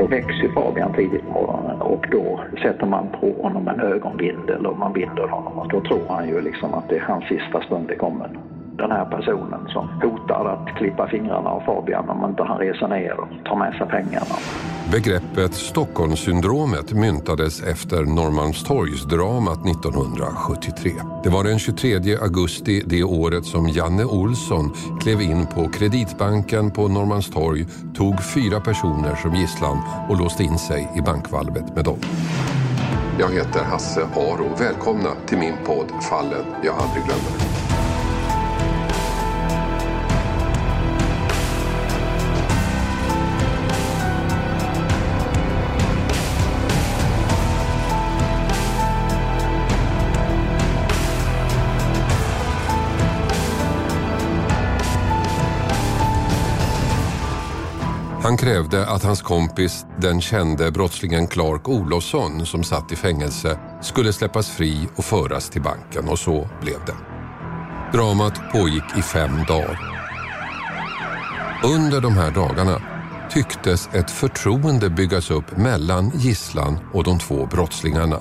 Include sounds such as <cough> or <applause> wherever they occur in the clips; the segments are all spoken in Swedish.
Då väcks ju Fabian tidigt på morgonen och då sätter man på honom en ögonbindel och man binder honom och då tror han ju liksom att det är hans sista stund det kommer den här personen som hotar att klippa fingrarna av Fabian om inte han reser ner och tar med sig pengarna. Begreppet Stockholmssyndromet myntades efter Norrmalmstorgsdramat 1973. Det var den 23 augusti det året som Janne Olsson klev in på Kreditbanken på Norrmalmstorg, tog fyra personer som gisslan och låste in sig i bankvalvet med dem. Jag heter Hasse Aro. Välkomna till min podd Fallen jag aldrig glömmer. Han krävde att hans kompis, den kände brottslingen Clark Olofsson som satt i fängelse, skulle släppas fri och föras till banken och så blev det. Dramat pågick i fem dagar. Under de här dagarna tycktes ett förtroende byggas upp mellan gisslan och de två brottslingarna.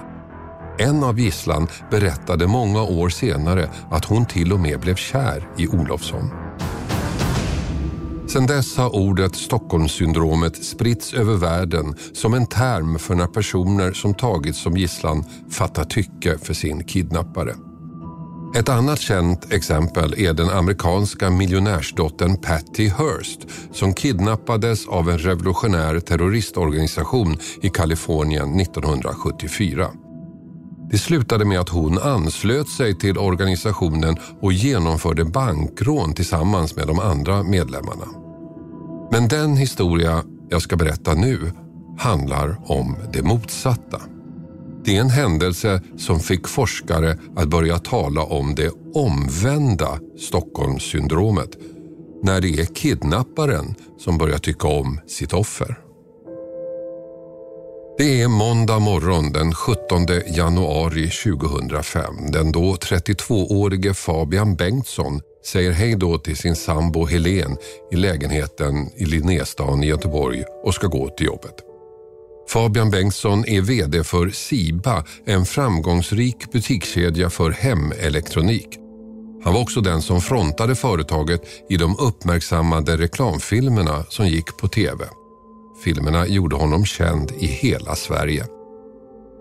En av gisslan berättade många år senare att hon till och med blev kär i Olofsson. Sedan dess har ordet Stockholmssyndromet spritts över världen som en term för när personer som tagits som gisslan fattar tycke för sin kidnappare. Ett annat känt exempel är den amerikanska miljonärsdottern Patty Hearst som kidnappades av en revolutionär terroristorganisation i Kalifornien 1974. Det slutade med att hon anslöt sig till organisationen och genomförde bankrån tillsammans med de andra medlemmarna. Men den historia jag ska berätta nu handlar om det motsatta. Det är en händelse som fick forskare att börja tala om det omvända Stockholmssyndromet när det är kidnapparen som börjar tycka om sitt offer. Det är måndag morgon den 17 januari 2005. Den då 32-årige Fabian Bengtsson säger hej då till sin sambo Helen i lägenheten i Linnéstan i Göteborg och ska gå till jobbet. Fabian Bengtsson är VD för Siba, en framgångsrik butikskedja för hemelektronik. Han var också den som frontade företaget i de uppmärksammade reklamfilmerna som gick på TV. Filmerna gjorde honom känd i hela Sverige.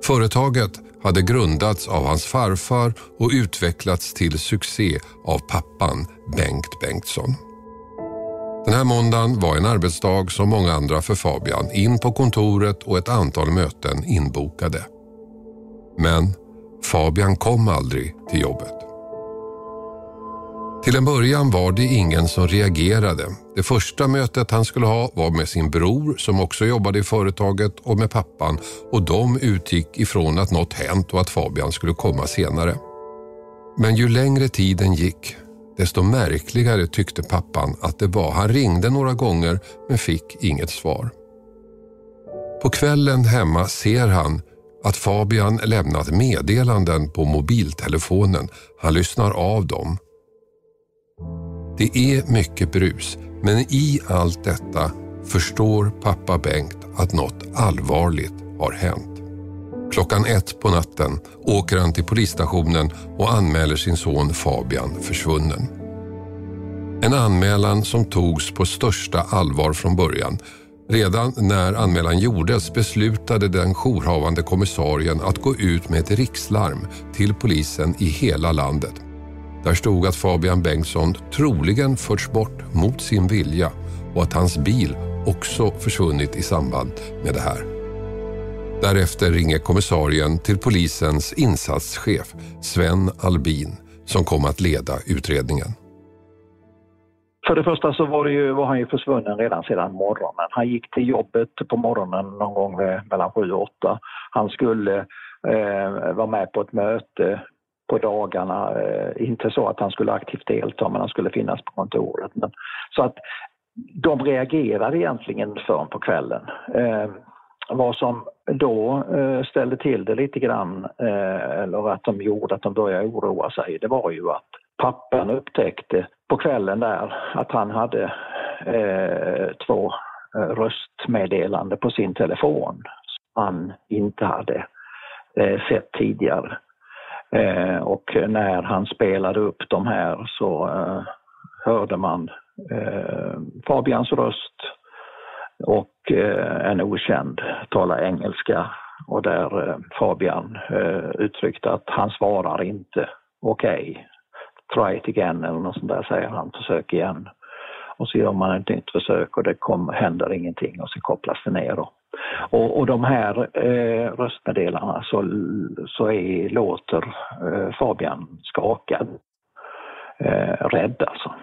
Företaget hade grundats av hans farfar och utvecklats till succé av pappan Bengt Bengtsson. Den här måndagen var en arbetsdag som många andra för Fabian. In på kontoret och ett antal möten inbokade. Men Fabian kom aldrig till jobbet. Till en början var det ingen som reagerade. Det första mötet han skulle ha var med sin bror som också jobbade i företaget och med pappan och de utgick ifrån att något hänt och att Fabian skulle komma senare. Men ju längre tiden gick desto märkligare tyckte pappan att det var. Han ringde några gånger men fick inget svar. På kvällen hemma ser han att Fabian lämnat meddelanden på mobiltelefonen. Han lyssnar av dem det är mycket brus, men i allt detta förstår pappa Bengt att något allvarligt har hänt. Klockan ett på natten åker han till polisstationen och anmäler sin son Fabian försvunnen. En anmälan som togs på största allvar från början. Redan när anmälan gjordes beslutade den jourhavande kommissarien att gå ut med ett rikslarm till polisen i hela landet. Där stod att Fabian Bengtsson troligen förts bort mot sin vilja och att hans bil också försvunnit i samband med det här. Därefter ringer kommissarien till polisens insatschef Sven Albin som kom att leda utredningen. För det första så var, det ju, var han ju försvunnen redan sedan morgonen. Han gick till jobbet på morgonen någon gång mellan sju och åtta. Han skulle eh, vara med på ett möte på dagarna. Eh, inte så att han skulle aktivt delta, men han skulle finnas på kontoret. Men, så att de reagerade egentligen förrän på kvällen. Eh, vad som då eh, ställde till det lite grann, eh, eller att de gjorde att de började oroa sig, det var ju att pappan upptäckte på kvällen där att han hade eh, två eh, röstmeddelande på sin telefon som han inte hade eh, sett tidigare. Eh, och när han spelade upp de här så eh, hörde man eh, Fabians röst och en okänd tala engelska och där Fabian uttryckte att han svarar inte okej. Okay try it again eller något sånt där säger han, försök igen. Och så gör man ett nytt försök och det kom, händer ingenting och så kopplas det ner då. Och, och de här eh, röstmeddelarna så, så är, låter eh, Fabian skakad, eh, rädd alltså.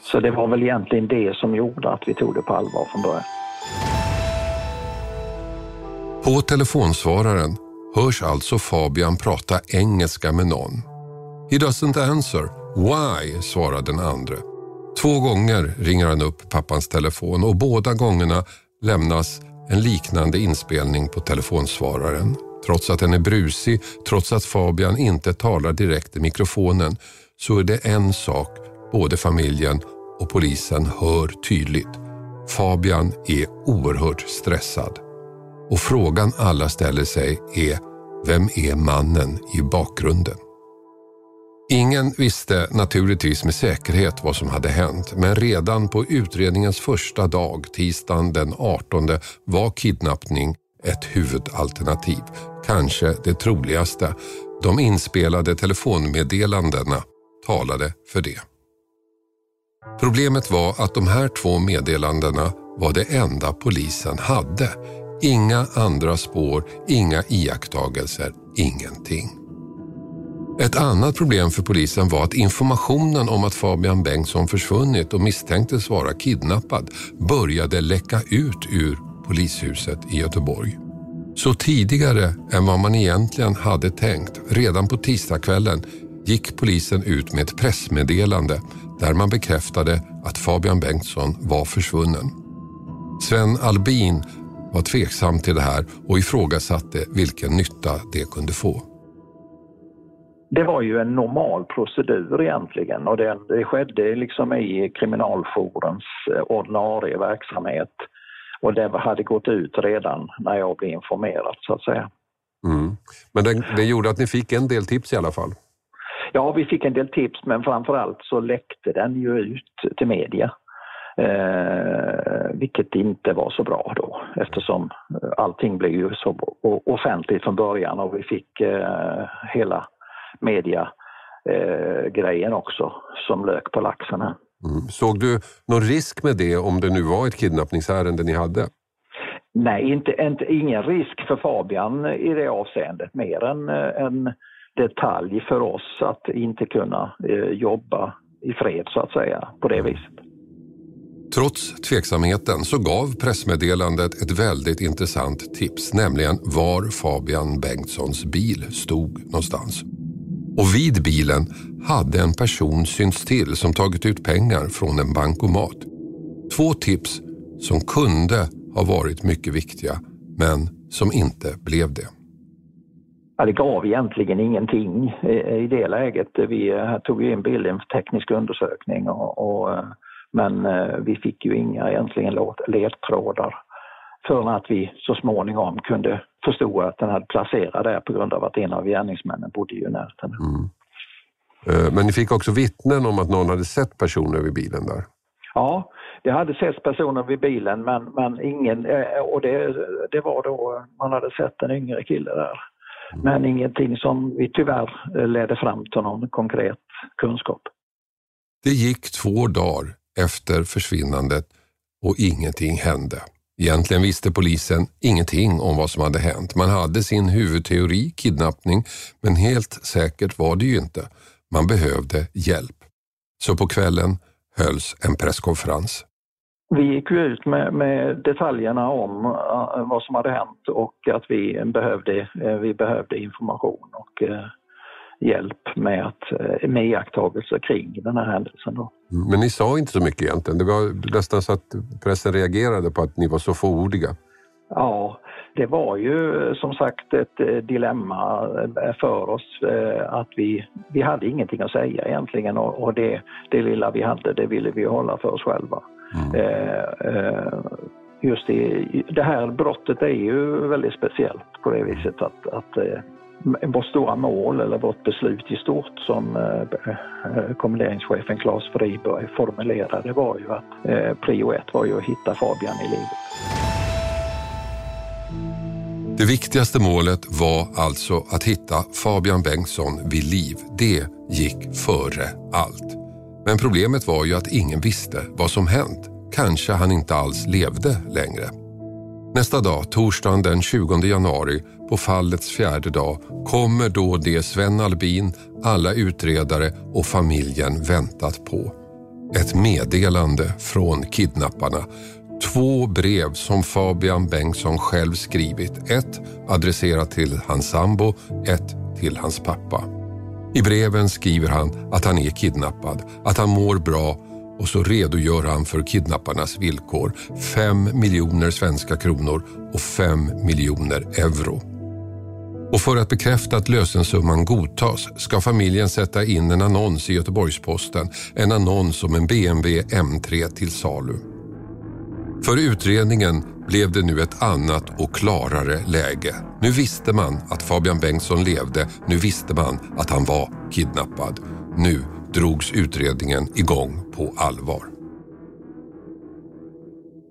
Så det var väl egentligen det som gjorde att vi tog det på allvar från början. På telefonsvararen hörs alltså Fabian prata engelska med någon He doesn't answer. Why? svarar den andra. Två gånger ringer han upp pappans telefon och båda gångerna lämnas en liknande inspelning på telefonsvararen. Trots att den är brusig, trots att Fabian inte talar direkt i mikrofonen så är det en sak både familjen och polisen hör tydligt. Fabian är oerhört stressad. Och frågan alla ställer sig är, vem är mannen i bakgrunden? Ingen visste naturligtvis med säkerhet vad som hade hänt men redan på utredningens första dag, tisdagen den 18, var kidnappning ett huvudalternativ. Kanske det troligaste. De inspelade telefonmeddelandena talade för det. Problemet var att de här två meddelandena var det enda polisen hade. Inga andra spår, inga iakttagelser, ingenting. Ett annat problem för polisen var att informationen om att Fabian Bengtsson försvunnit och misstänktes vara kidnappad började läcka ut ur polishuset i Göteborg. Så tidigare än vad man egentligen hade tänkt, redan på tisdagskvällen, gick polisen ut med ett pressmeddelande där man bekräftade att Fabian Bengtsson var försvunnen. Sven Albin var tveksam till det här och ifrågasatte vilken nytta det kunde få det var ju en normal procedur egentligen och det, det skedde liksom i kriminaljourens eh, ordinarie verksamhet. Och det hade gått ut redan när jag blev informerad så att säga. Mm. Men det, det gjorde att ni fick en del tips i alla fall? Ja, vi fick en del tips men framförallt så läckte den ju ut till media. Eh, vilket inte var så bra då eftersom allting blev ju så offentligt från början och vi fick eh, hela media-grejen eh, också som lök på laxen. Mm. Såg du någon risk med det om det nu var ett kidnappningsärende ni hade? Nej, inte, inte, ingen risk för Fabian i det avseendet, mer än en detalj för oss att inte kunna eh, jobba i fred så att säga, på det viset. Trots tveksamheten så gav pressmeddelandet ett väldigt intressant tips, nämligen var Fabian Bengtssons bil stod någonstans. Och vid bilen hade en person synts till som tagit ut pengar från en bankomat. Två tips som kunde ha varit mycket viktiga, men som inte blev det. Ja, det gav egentligen ingenting i det läget. Vi eh, tog in bilden för teknisk undersökning och, och, eh, men eh, vi fick ju inga egentligen ledtrådar förrän att vi så småningom kunde förstå att den hade placerat där på grund av att en av gärningsmännen bodde i närheten. Mm. Eh, men ni fick också vittnen om att någon hade sett personer vid bilen där? Ja, det hade setts personer vid bilen men, men ingen, eh, och det, det var då man hade sett en yngre kille där. Mm. Men ingenting som vi tyvärr ledde fram till någon konkret kunskap. Det gick två dagar efter försvinnandet och ingenting hände. Egentligen visste polisen ingenting om vad som hade hänt. Man hade sin huvudteori, kidnappning, men helt säkert var det ju inte. Man behövde hjälp. Så på kvällen hölls en presskonferens. Vi gick ut med, med, detaljerna om eh, vad som hade hänt och att vi behövde, eh, vi behövde information och eh, hjälp med, att, eh, med iakttagelser kring den här händelsen. Då. Mm, men ni sa inte så mycket egentligen? Det var nästan så att pressen reagerade på att ni var så fåordiga? Ja, det var ju som sagt ett eh, dilemma eh, för oss att vi, vi hade ingenting att säga egentligen och det, det lilla vi hade det ville vi hålla för oss själva. Mm. Eh, just det, det här brottet är ju väldigt speciellt på det viset att, att vårt stora mål eller vårt beslut i stort som eh, eh, kommenderingschefen Claes Friberg formulerade var ju att eh, prio ett var ju att hitta Fabian i livet. Det viktigaste målet var alltså att hitta Fabian Bengtsson vid liv. Det gick före allt. Men problemet var ju att ingen visste vad som hänt. Kanske han inte alls levde längre. Nästa dag, torsdagen den 20 januari, på fallets fjärde dag, kommer då det Sven Albin, alla utredare och familjen väntat på. Ett meddelande från kidnapparna. Två brev som Fabian Bengtsson själv skrivit. Ett adresserat till hans sambo, ett till hans pappa. I breven skriver han att han är kidnappad, att han mår bra och så redogör han för kidnapparnas villkor. 5 miljoner svenska kronor och 5 miljoner euro. Och för att bekräfta att lösensumman godtas ska familjen sätta in en annons i Göteborgs-Posten. En annons om en BMW M3 till salu. För utredningen blev det nu ett annat och klarare läge. Nu visste man att Fabian Bengtsson levde, nu visste man att han var kidnappad. Nu drogs utredningen igång på allvar.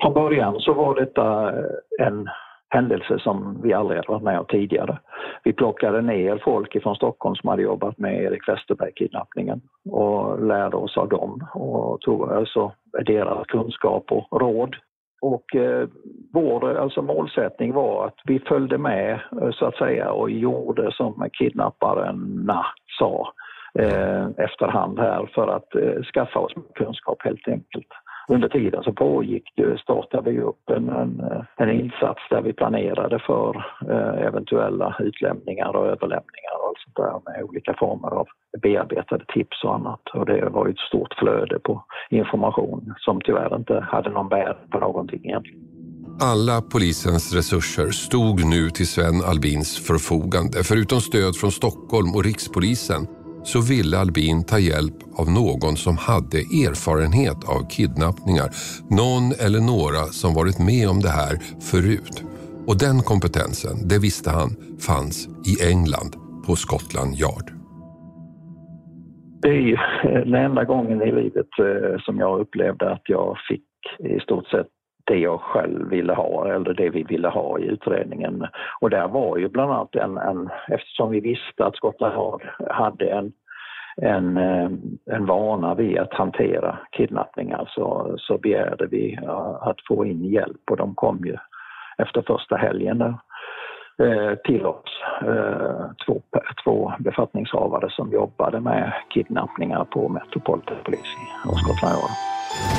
Från början så var detta eh, en händelse som vi aldrig hade varit med om tidigare. Vi plockade ner folk från Stockholm som hade jobbat med Erik Westerberg-kidnappningen och lärde oss av dem och tog alltså deras kunskap och råd. Och eh, vår alltså målsättning var att vi följde med eh, så att säga och gjorde som kidnapparna sa eh, efterhand här för att eh, skaffa oss kunskap helt enkelt. Under tiden så pågick det, startade vi upp en, en, eh, en insats där vi planerade för eh, eventuella utlämningar och överlämningar och sånt där med olika former av bearbetade tips och annat. Och det var ju ett stort flöde på information som tyvärr inte hade någon bäring på någonting egentligen. Alla polisens resurser stod nu till Sven Albins förfogande. Förutom stöd från Stockholm och Rikspolisen så ville Albin ta hjälp av någon som hade erfarenhet av kidnappningar. Någon eller några som varit med om det här förut. Och den kompetensen, det visste han, fanns i England på Scotland Yard. Det är ju den enda gången i livet eh, som jag upplevde att jag fick i stort sett det jag själv ville ha eller det vi ville ha i utredningen. Och där var ju bland annat en, en eftersom vi visste att Skottland hade en, en, eh, en vana vid att hantera kidnappningar så, så begärde vi att få in hjälp och de kom ju efter första helgen eh, till oss. Eh, två, två befattningshavare som jobbade med kidnappningar på Metropolitan Police i Skottland Yard.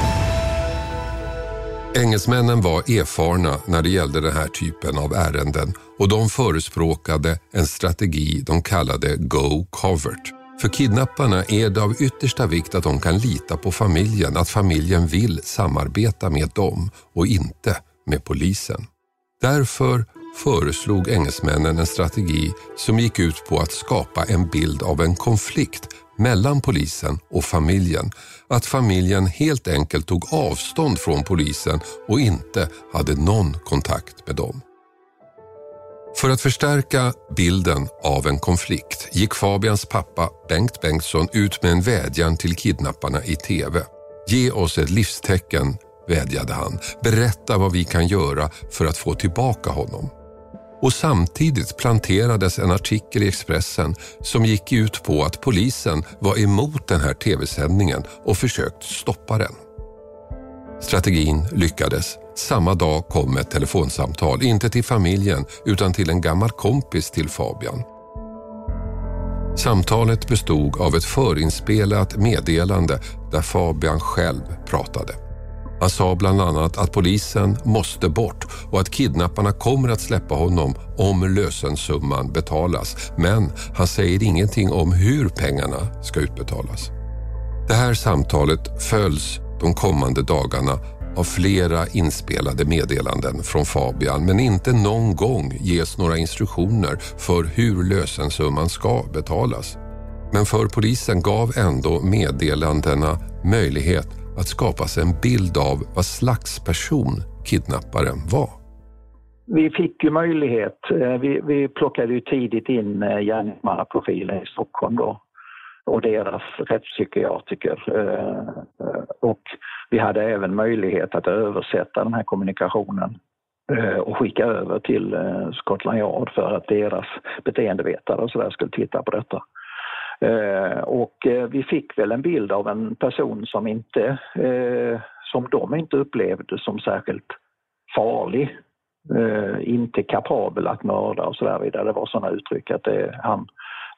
Engelsmännen var erfarna när det gällde den här typen av ärenden och de förespråkade en strategi de kallade Go Covert. För kidnapparna är det av yttersta vikt att de kan lita på familjen, att familjen vill samarbeta med dem och inte med polisen. Därför föreslog engelsmännen en strategi som gick ut på att skapa en bild av en konflikt mellan polisen och familjen. Att familjen helt enkelt tog avstånd från polisen och inte hade någon kontakt med dem. För att förstärka bilden av en konflikt gick Fabians pappa Bengt Bengtsson ut med en vädjan till kidnapparna i TV. Ge oss ett livstecken, vädjade han. Berätta vad vi kan göra för att få tillbaka honom. Och samtidigt planterades en artikel i Expressen som gick ut på att polisen var emot den här tv-sändningen och försökt stoppa den. Strategin lyckades. Samma dag kom ett telefonsamtal, inte till familjen utan till en gammal kompis till Fabian. Samtalet bestod av ett förinspelat meddelande där Fabian själv pratade. Han sa bland annat att polisen måste bort och att kidnapparna kommer att släppa honom om lösensumman betalas. Men han säger ingenting om hur pengarna ska utbetalas. Det här samtalet följs de kommande dagarna av flera inspelade meddelanden från Fabian men inte någon gång ges några instruktioner för hur lösensumman ska betalas. Men för polisen gav ändå meddelandena möjlighet att skapa sig en bild av vad slags person kidnapparen var. Vi fick ju möjlighet, eh, vi, vi plockade ju tidigt in eh, gärningsmannaprofilen i Stockholm då och deras rättspsykiatriker. Eh, och vi hade även möjlighet att översätta den här kommunikationen och skicka över till Scotland Yard för att deras beteendevetare och så där skulle titta på detta. Eh, och eh, vi fick väl en bild av en person som inte, eh, som de inte upplevde som särskilt farlig inte kapabel att mörda och så där vidare. Det var sådana uttryck att det, han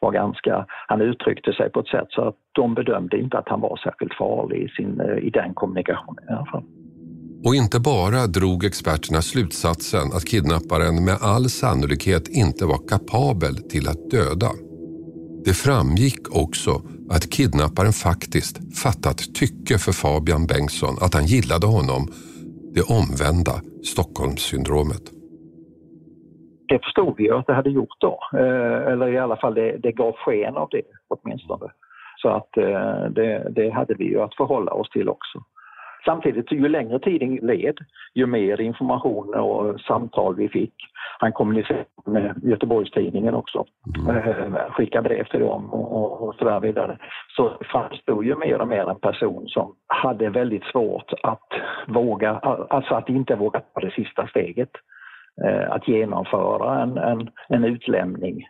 var ganska, han uttryckte sig på ett sätt så att de bedömde inte att han var särskilt farlig i, sin, i den kommunikationen i alla fall. Och inte bara drog experterna slutsatsen att kidnapparen med all sannolikhet inte var kapabel till att döda. Det framgick också att kidnapparen faktiskt fattat tycke för Fabian Bengtsson, att han gillade honom det omvända Stockholmssyndromet. Det förstod vi att det hade gjort då, eh, eller i alla fall det, det gav sken av det åtminstone. Så att eh, det, det hade vi ju att förhålla oss till också. Samtidigt, ju längre tiden led, ju mer information och samtal vi fick. Han kommunicerade med Göteborgstidningen också, mm. Eh, skickade brev till dem och, och så där vidare. Så det framstod ju mer och mer en person som hade väldigt svårt att våga, alltså att inte våga ta det sista steget. Eh, att genomföra en, en, en utlämning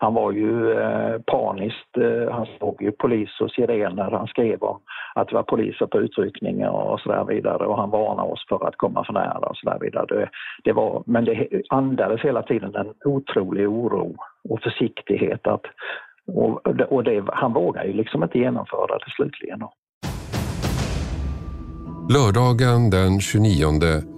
han var ju eh, paniskt, eh, han såg ju polis och sirener, han skrev om att det var poliser på utryckningar och så där vidare och han varnade oss för att komma för nära och så där vidare. Det, det var, men det andades hela tiden en otrolig oro och försiktighet att och, och det, han vågade ju liksom inte genomföra det slutligen. Lördagen den 29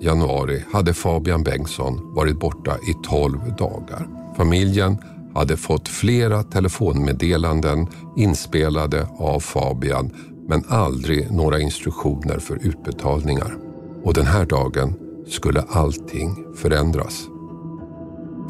januari hade Fabian Bengtsson varit borta i 12 dagar. Familjen hade fått flera telefonmeddelanden inspelade av Fabian men aldrig några instruktioner för utbetalningar. Och den här dagen skulle allting förändras.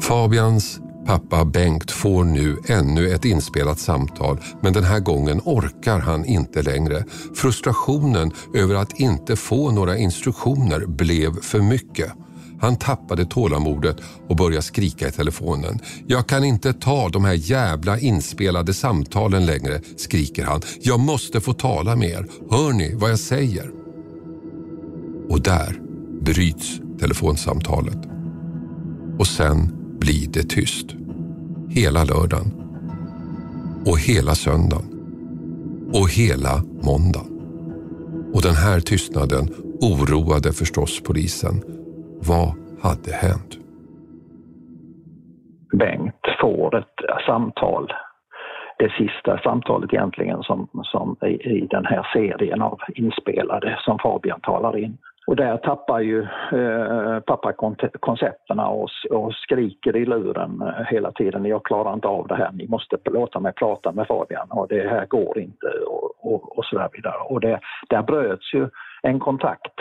Fabians pappa Bengt får nu ännu ett inspelat samtal men den här gången orkar han inte längre. Frustrationen över att inte få några instruktioner blev för mycket. Han tappade tålamodet och började skrika i telefonen. Jag kan inte ta de här jävla inspelade samtalen längre, skriker han. Jag måste få tala med er. Hör ni vad jag säger? Och där bryts telefonsamtalet. Och sen blir det tyst. Hela lördagen. Och hela söndagen. Och hela måndagen. Och den här tystnaden oroade förstås polisen vad hade hänt? Bengt får ett samtal, det sista samtalet egentligen som, som i, i den här serien av inspelade som Fabian talar in. Och där tappar ju eh, pappa koncepterna och, och, skriker i luren eh, hela tiden. Jag klarar inte av det här, ni måste låta mig prata med Fabian och det här går inte och, och, och så där vidare. Och det, där bröts ju en kontakt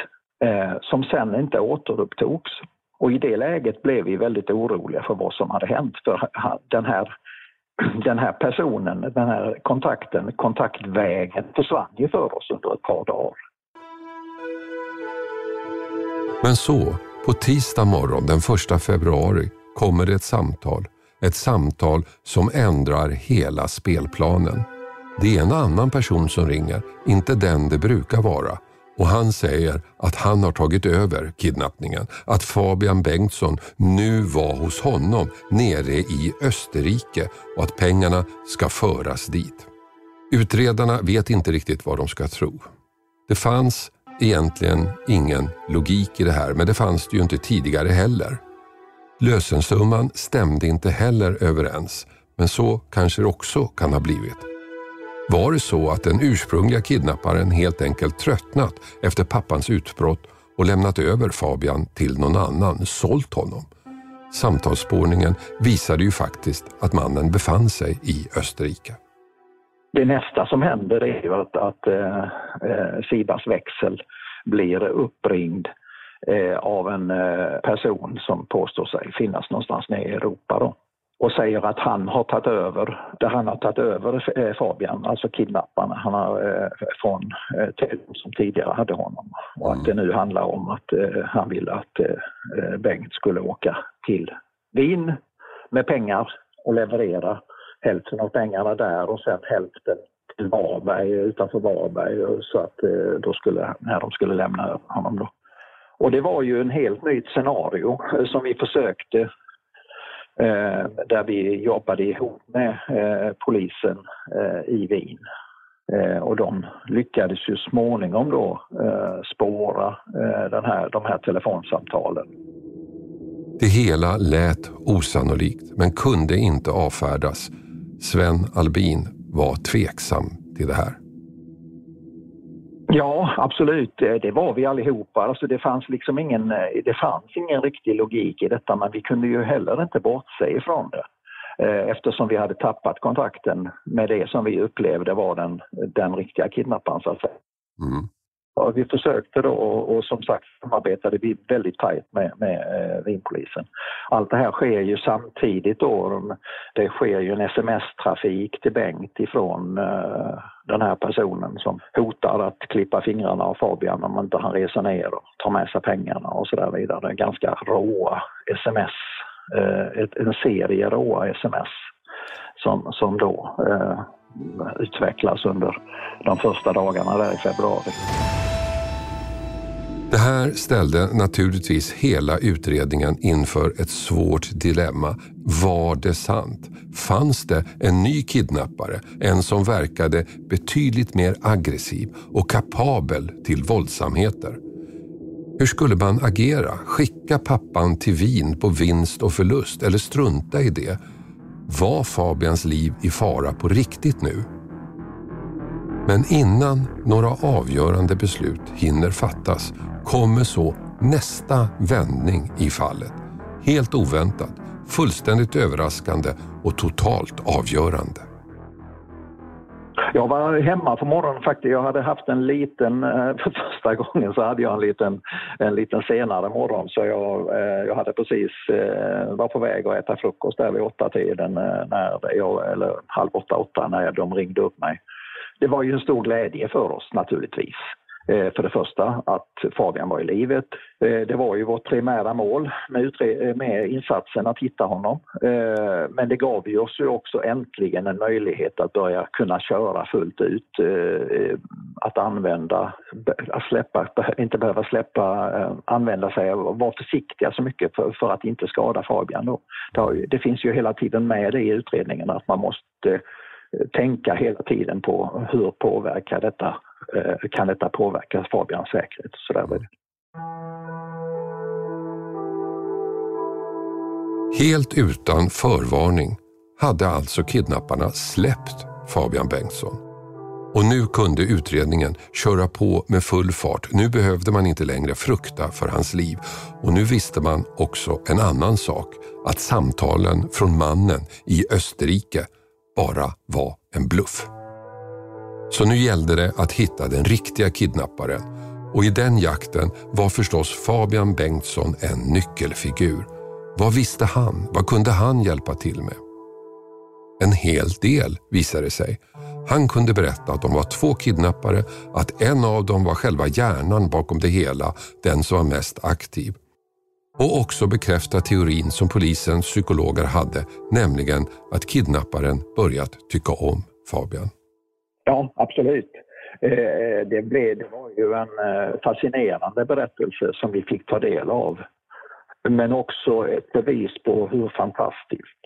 eh, som sen inte återupptogs. Och i det läget blev vi väldigt oroliga för vad som hade hänt. För den här, <clears throat> den här personen, den här kontakten, kontaktvägen försvann ju för oss under ett par dagar. Men så, på tisdag morgon den 1 februari kommer det ett samtal. Ett samtal som ändrar hela spelplanen. Det är en annan person som ringer, inte den det brukar vara och han säger att han har tagit över kidnappningen. Att Fabian Bengtsson nu var hos honom nere i Österrike och att pengarna ska föras dit. Utredarna vet inte riktigt vad de ska tro. Det fanns egentligen ingen logik i det här, men det fanns det ju inte tidigare heller. Lösensumman stämde inte heller överens, men så kanske det också kan ha blivit. Var det så att den ursprungliga kidnapparen helt enkelt tröttnat efter pappans utbrott och lämnat över Fabian till någon annan, sålt honom? Samtalsspårningen visade ju faktiskt att mannen befann sig i Österrike. Det nästa som händer är ju att, att eh, eh Sibas växel blir uppringd eh, av en eh, person som påstår sig finnas någonstans nere i Europa. Då och säger att han har tagit över, där han har tagit över Fabian, alltså kidnapparna, han har, eh, från eh, som tidigare hade honom. Och att det nu handlar om att eh, han vill att eh, Bengt skulle åka till Wien med pengar och leverera hälften av pengarna där och sen hälften till Varberg, utanför Varberg, så att då skulle, när de skulle lämna honom då. Och det var ju en helt nytt scenario som vi försökte Eh, där vi jobbade ihop med eh, polisen eh, i Wien. Och de lyckades ju småningom då spåra den här, de här telefonsamtalen. Det hela lät osannolikt men kunde inte avfärdas. Sven Albin var tveksam till det här. Ja, absolut. Eh, det var vi allihopa. Alltså det, fanns liksom ingen, eh, det fanns ingen riktig logik i detta men vi kunde ju heller inte bortse ifrån det eh, eftersom vi hade tappat kontakten med det som vi upplevde var den, den riktiga kidnapparen. Så att säga. Mm. Ja, vi försökte då och, och, som sagt samarbetade vi väldigt tajt med, med eh, Vinpolisen. Allt det här sker ju samtidigt då. Det sker ju en sms-trafik till Bengt ifrån eh, den här personen som hotar att klippa fingrarna av Fabian om inte han reser ner och tar med sig pengarna och så där vidare. Ganska råa sms, eh, ett, en serie råa sms som, som då eh, utvecklas under de första dagarna där i februari. Det här ställde naturligtvis hela utredningen inför ett svårt dilemma. Var det sant? Fanns det en ny kidnappare? En som verkade betydligt mer aggressiv och kapabel till våldsamheter? Hur skulle man agera? Skicka pappan till Wien på vinst och förlust eller strunta i det? Var Fabians liv i fara på riktigt nu? Men innan några avgörande beslut hinner fattas kommer så nästa vändning i fallet. Helt oväntat, fullständigt överraskande och totalt avgörande. Jag var hemma på morgonen faktiskt. Jag hade haft en liten, eh, första <laughs> gången så hade jag en liten, en liten senare morgon så jag, eh, jag hade precis, eh, var på väg att äta frukost där vid åtta tiden eh, när jag, eller halv åtta, åtta när de ringde upp mig. Det var ju en stor glädje för oss naturligtvis. Eh, för det första att Fabian var i livet. Eh, det var ju vårt primära mål med, eh, med insatsen att hitta honom. Men det gav ju oss ju också äntligen en möjlighet att börja kunna köra fullt ut. Att använda, att släppa, inte behöva släppa, använda sig av, vara försiktiga så mycket för, för att inte skada Fabian. Då. Det, det finns ju hela tiden med det i utredningen att man måste tänka hela tiden på hur påverkar detta, kan detta påverka Fabians säkerhet och sådär. Helt utan förvarning hade alltså kidnapparna släppt Fabian Bengtsson. Och nu kunde utredningen köra på med full fart. Nu behövde man inte längre frukta för hans liv. Och nu visste man också en annan sak. Att samtalen från mannen i Österrike bara var en bluff. Så nu gällde det att hitta den riktiga kidnapparen och i den jakten var förstås Fabian Bengtsson en nyckelfigur. Vad visste han? Vad kunde han hjälpa till med? En hel del visade det sig. Han kunde berätta att de var två kidnappare, att en av dem var själva hjärnan bakom det hela, den som var mest aktiv och också bekräfta teorin som polisens psykologer hade, nämligen att kidnapparen börjat tycka om Fabian. Ja, absolut. Eh, det, blev, det var ju en eh, fascinerande berättelse som vi fick ta del av. Men också ett bevis på hur fantastisk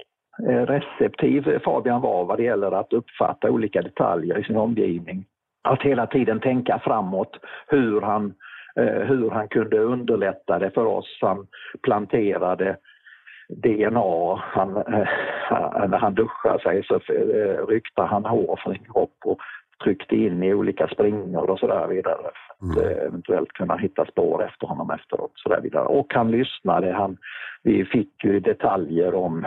eh, receptiv Fabian var vad det gäller att uppfatta olika detaljer i sin omgivning. Att hela tiden tänka framåt hur han hur han kunde underlätta det för oss. Han planterade DNA. Han, eh, när han duschade sig så eh, ryckte han hår från sin kropp och tryckte in i olika springor och så där vidare. För att mm. eventuellt kunna hitta spår efter honom efteråt. Så där vidare. Och han lyssnade. Han, vi fick ju detaljer om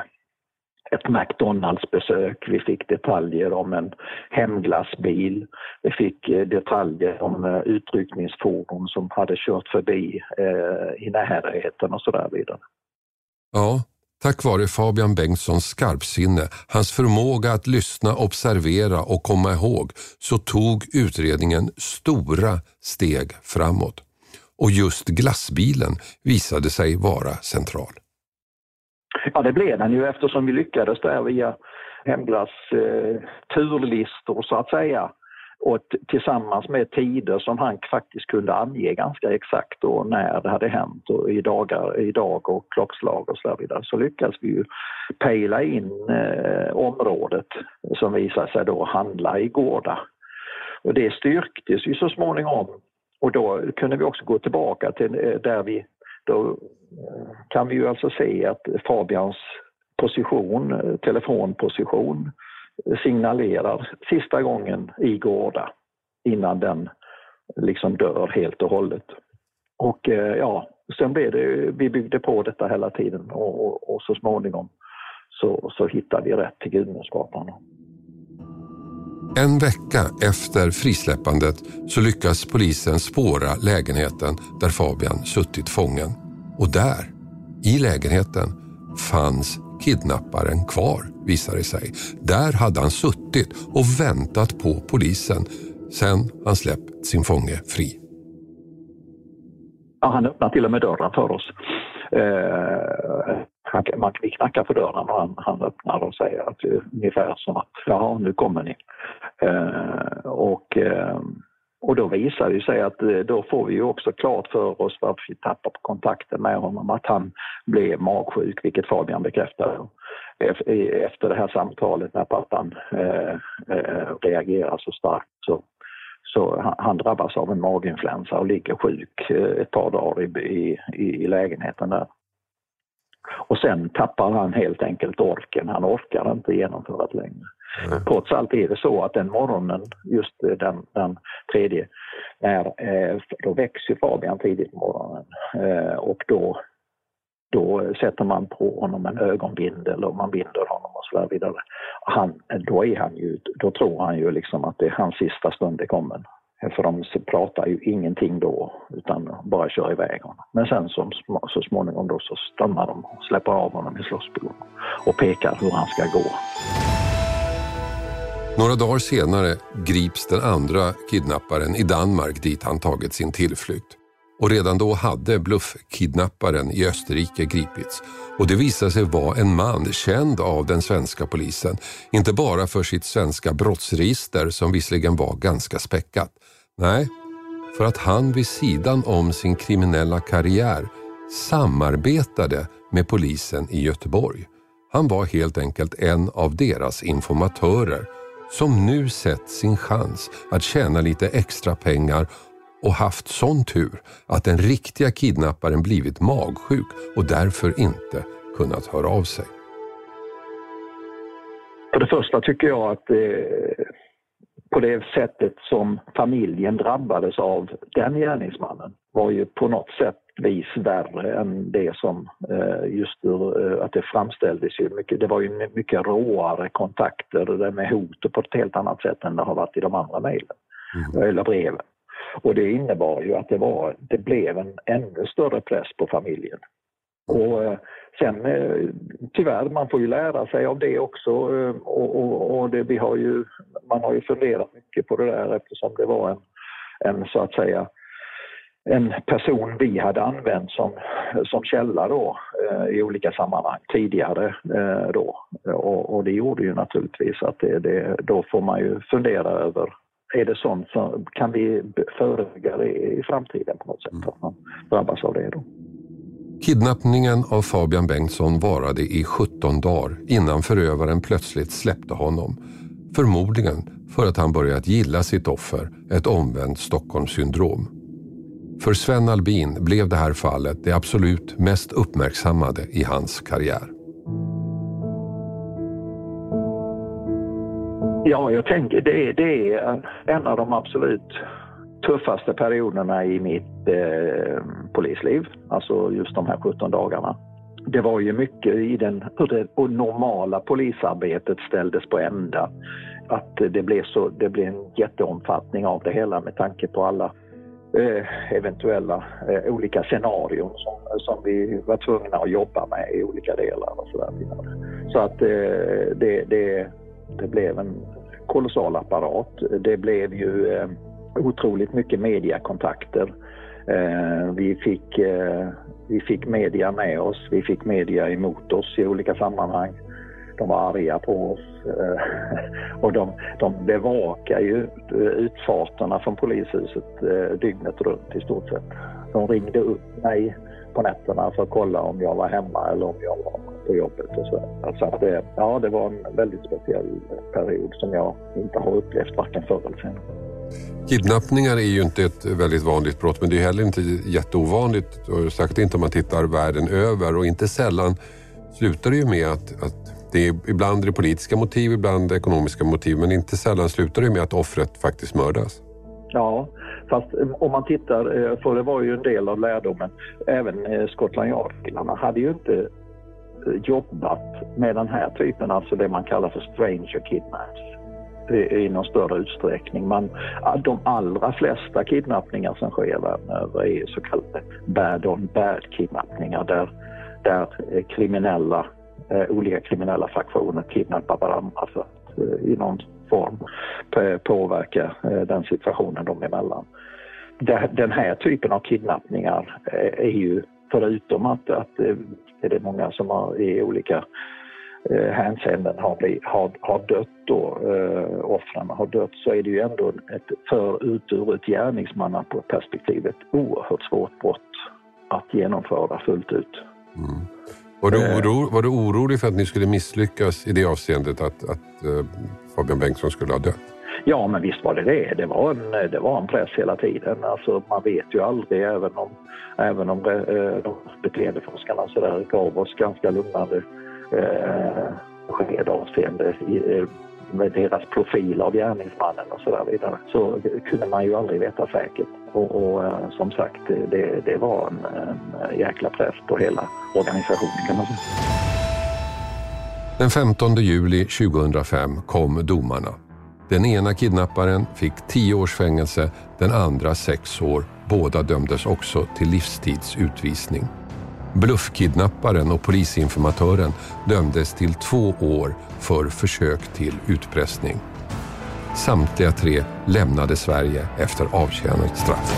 ett McDonalds-besök, vi fick detaljer om en hemglassbil, vi fick eh, detaljer om eh, utryckningsfordon som hade kört förbi eh, i närheten och så där vidare. Ja, Tack vare Fabian Bengtssons skarpsinne, hans förmåga att lyssna, observera och komma ihåg så tog utredningen stora steg framåt. Och just glassbilen visade sig vara central. Ja, det blev den ju eftersom vi lyckades där via Hemglass eh, turlistor så att säga och tillsammans med tider som han faktiskt kunde ange ganska exakt då när det hade hänt och i, dagar, i dag och klockslag och så vidare så lyckades vi ju pejla in eh, området som visade sig då handla i Gårda. Och det styrktes ju så småningom och då kunde vi också gå tillbaka till eh, där vi då eh, kan vi ju alltså se att Fabians position, eh, telefonposition signalerar sista gången i Gårda innan den liksom dör helt och hållet. Och eh, ja, sen blev det, vi byggde på detta hela tiden och, och, och så småningom så, så hittade vi rätt till Gudmundsgatan. En vecka efter frisläppandet så lyckas polisen spåra lägenheten där Fabian suttit fången. Och där, i lägenheten, fanns kidnapparen kvar, visar det sig. Där hade han suttit och väntat på polisen sen han släppt sin fånge fri. Ja, han öppnade till och med dörren för oss. Eh, man, vi knackar på dörren och han, han öppnar och säger att, ungefär som att ja, nu kommer ni. Eh, och eh, och då visar det sig att eh, då får vi ju också klart för oss varför vi tappar på kontakten med honom, att han blev magsjuk, vilket Fabian bekräftar. efter det här samtalet när pappan eh, eh, reagerar så starkt. Så, så han drabbas av en maginfluensa och ligger sjuk eh, ett par dagar i, i, i lägenheten där. Och sen tappar han helt enkelt orken, han orkar inte genomföra det längre. Mm. Trots allt är det så att den morgonen, just den, den tredje, när, eh, då växer Fabian tidigt på morgonen eh, och då, då sätter man på honom en ögonbindel och man binder honom och så vidare. Han, då, är han ju, då tror han ju liksom att det är hans sista stund är kommen. För de pratar ju ingenting då utan bara kör iväg honom. Men sen så, så småningom då så stannar de och släpper av honom i Slottsbron och pekar hur han ska gå. Några dagar senare grips den andra kidnapparen i Danmark dit han tagit sin tillflykt. Och redan då hade bluffkidnapparen i Österrike gripits. Och det visade sig vara en man känd av den svenska polisen. Inte bara för sitt svenska brottsregister som visserligen var ganska späckat. Nej, för att han vid sidan om sin kriminella karriär samarbetade med polisen i Göteborg. Han var helt enkelt en av deras informatörer som nu sett sin chans att tjäna lite extra pengar och haft sån tur att den riktiga kidnapparen blivit magsjuk och därför inte kunnat höra av sig. För det första tycker jag att eh, på det sättet som familjen drabbades av den gärningsmannen var ju på något sätt vis värre än det som eh, just ur, eh, att det framställdes ju mycket, det var ju mycket råare kontakter med hot på ett helt annat sätt än det har varit i de andra mejlen mm. eller breven. Och det innebar ju att det, var, det blev en ännu större press på familjen. Och eh, sen tyvärr, man får ju lära sig av det också och, och, och det, vi har ju, man har ju funderat mycket på det där eftersom det var en, en så att säga en person vi hade använt som, som källa då, eh, i olika sammanhang tidigare. Eh, då. Och, och, det gjorde ju naturligtvis att det, det, då får man ju fundera över är det sånt som kan vi förebygga det i framtiden på något sätt, att man drabbas av det då. Kidnappningen av Fabian Bengtsson varade i 17 dagar innan förövaren plötsligt släppte honom. Förmodligen för att han börjat gilla sitt offer, ett omvänt Stockholmssyndrom. För Sven Albin blev det här fallet det absolut mest uppmärksammade i hans karriär. Ja, jag tänker det, det är en av de absolut tuffaste perioderna i mitt eh, polisliv, alltså just de här 17 dagarna. Det var ju mycket i den, hur det normala polisarbetet ställdes på ända. Att det blev, så, det blev en jätteomfattning av det hela med tanke på alla Eh, eventuella eh, olika scenarion som, som vi var tvungna att jobba med i olika delar och så där. Så att eh, det, det, det blev en kolossal apparat. Det blev ju eh, otroligt mycket mediakontakter. Eh, vi fick eh, vi fick media med oss, vi fick media emot oss i olika sammanhang. De var arga på oss eh, <laughs> och de, de bevakar ju eh, utfarterna från polishuset eh, dygnet runt i stort sett. De ringde upp mig på nätterna för att kolla om jag var hemma eller om jag var på jobbet och så. Alltså att det, ja, det var en väldigt speciell period som jag inte har upplevt varken förr eller senare. Kidnappningar är ju inte ett väldigt vanligt brott men det är heller inte jätteovanligt, särskilt inte om man tittar världen över och inte sällan slutar det ju med att, att det är, ibland är det politiska motiv, ibland ekonomiska motiv men inte sällan slutar det med att offret faktiskt mördas. Ja, fast om man tittar, eh, för det var ju en del av lärdomen, även Skottland Scotland Yard-killarna hade ju inte eh, jobbat med den här typen, alltså det man kallar för stranger kidnaps i någon större utsträckning. Man, de allra flesta kidnappningar som sker världen över är så kallade bad-on-bad kidnappningar där, där kriminella, eh, olika kriminella fraktioner kidnappar varandra för att eh, i någon form påverka eh, den situationen de emellan. Den här typen av kidnappningar eh, är ju förutom att, att eh, det är många som har i olika eh, hänseenden har, blivit, har, har dött då, eh, offren har dött, så är det ju ändå ett, för ut ur ett gärningsmannaperspektiv ett oerhört svårt brott att genomföra fullt ut. Mm. Var, du eh. oro, var du orolig för att ni skulle misslyckas i det avseendet att, att uh, Fabian Bengtsson skulle ha dött? Ja, men visst var det det. Det var en, det var en press hela tiden. Alltså, man vet ju aldrig, även om, även om eh, de beteendeforskarna så där gav oss ganska lugnande eh, besked avseende i, eh, med deras profil av gärningsmannen och så där vidare så kunde man ju aldrig veta säkert. Och, och eh, som sagt, det, det var en, en jäkla press på hela organisationen kan man säga. Den 15 juli 2005 kom domarna. Den ena kidnapparen fick 10 års fängelse, den andra 6 år. Båda dömdes också till livstidsutvisning. Bluffkidnapparen och polisinformatören dömdes till två år för försök till utpressning. Samtliga tre lämnade Sverige efter avtjänat straff.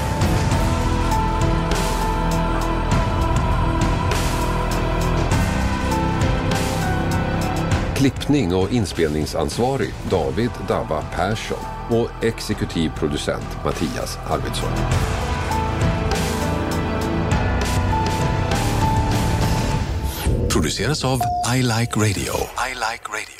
Klippning och inspelningsansvarig David Dabba Persson och exekutiv producent Mattias Arvidsson. Produceras av I Like Radio. I like radio.